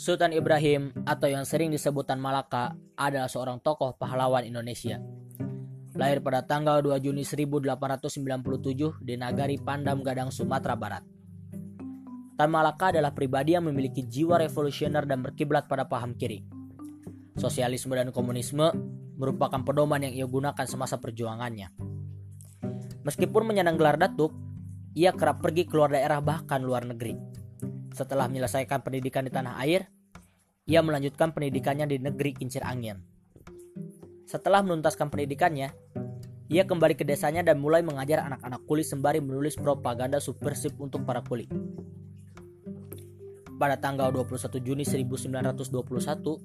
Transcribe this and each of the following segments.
Sultan Ibrahim atau yang sering disebut Tan Malaka adalah seorang tokoh pahlawan Indonesia. Lahir pada tanggal 2 Juni 1897 di Nagari Pandam Gadang, Sumatera Barat. Tan Malaka adalah pribadi yang memiliki jiwa revolusioner dan berkiblat pada paham kiri. Sosialisme dan komunisme merupakan pedoman yang ia gunakan semasa perjuangannya. Meskipun menyandang gelar datuk, ia kerap pergi keluar daerah bahkan luar negeri. Setelah menyelesaikan pendidikan di tanah air, ia melanjutkan pendidikannya di negeri Kincir Angin. Setelah menuntaskan pendidikannya, ia kembali ke desanya dan mulai mengajar anak-anak kuli sembari menulis propaganda subversif untuk para kuli. Pada tanggal 21 Juni 1921,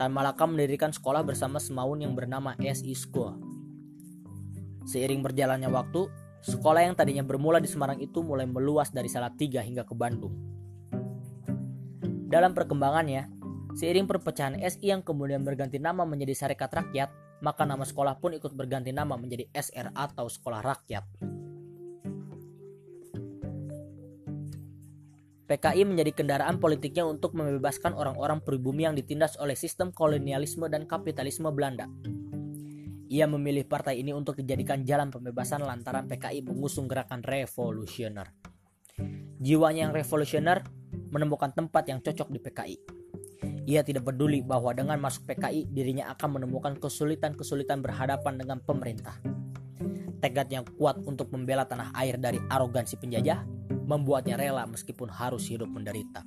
Tan Malaka mendirikan sekolah bersama Semaun yang bernama SI School. Seiring berjalannya waktu, sekolah yang tadinya bermula di Semarang itu mulai meluas dari Salatiga hingga ke Bandung. Dalam perkembangannya, seiring perpecahan SI yang kemudian berganti nama menjadi Sarekat Rakyat, maka nama sekolah pun ikut berganti nama menjadi SR atau Sekolah Rakyat. PKI menjadi kendaraan politiknya untuk membebaskan orang-orang pribumi yang ditindas oleh sistem kolonialisme dan kapitalisme Belanda. Ia memilih partai ini untuk dijadikan jalan pembebasan lantaran PKI mengusung gerakan revolusioner. Jiwanya yang revolusioner menemukan tempat yang cocok di PKI. Ia tidak peduli bahwa dengan masuk PKI dirinya akan menemukan kesulitan-kesulitan berhadapan dengan pemerintah. Tekad yang kuat untuk membela tanah air dari arogansi penjajah membuatnya rela meskipun harus hidup menderita.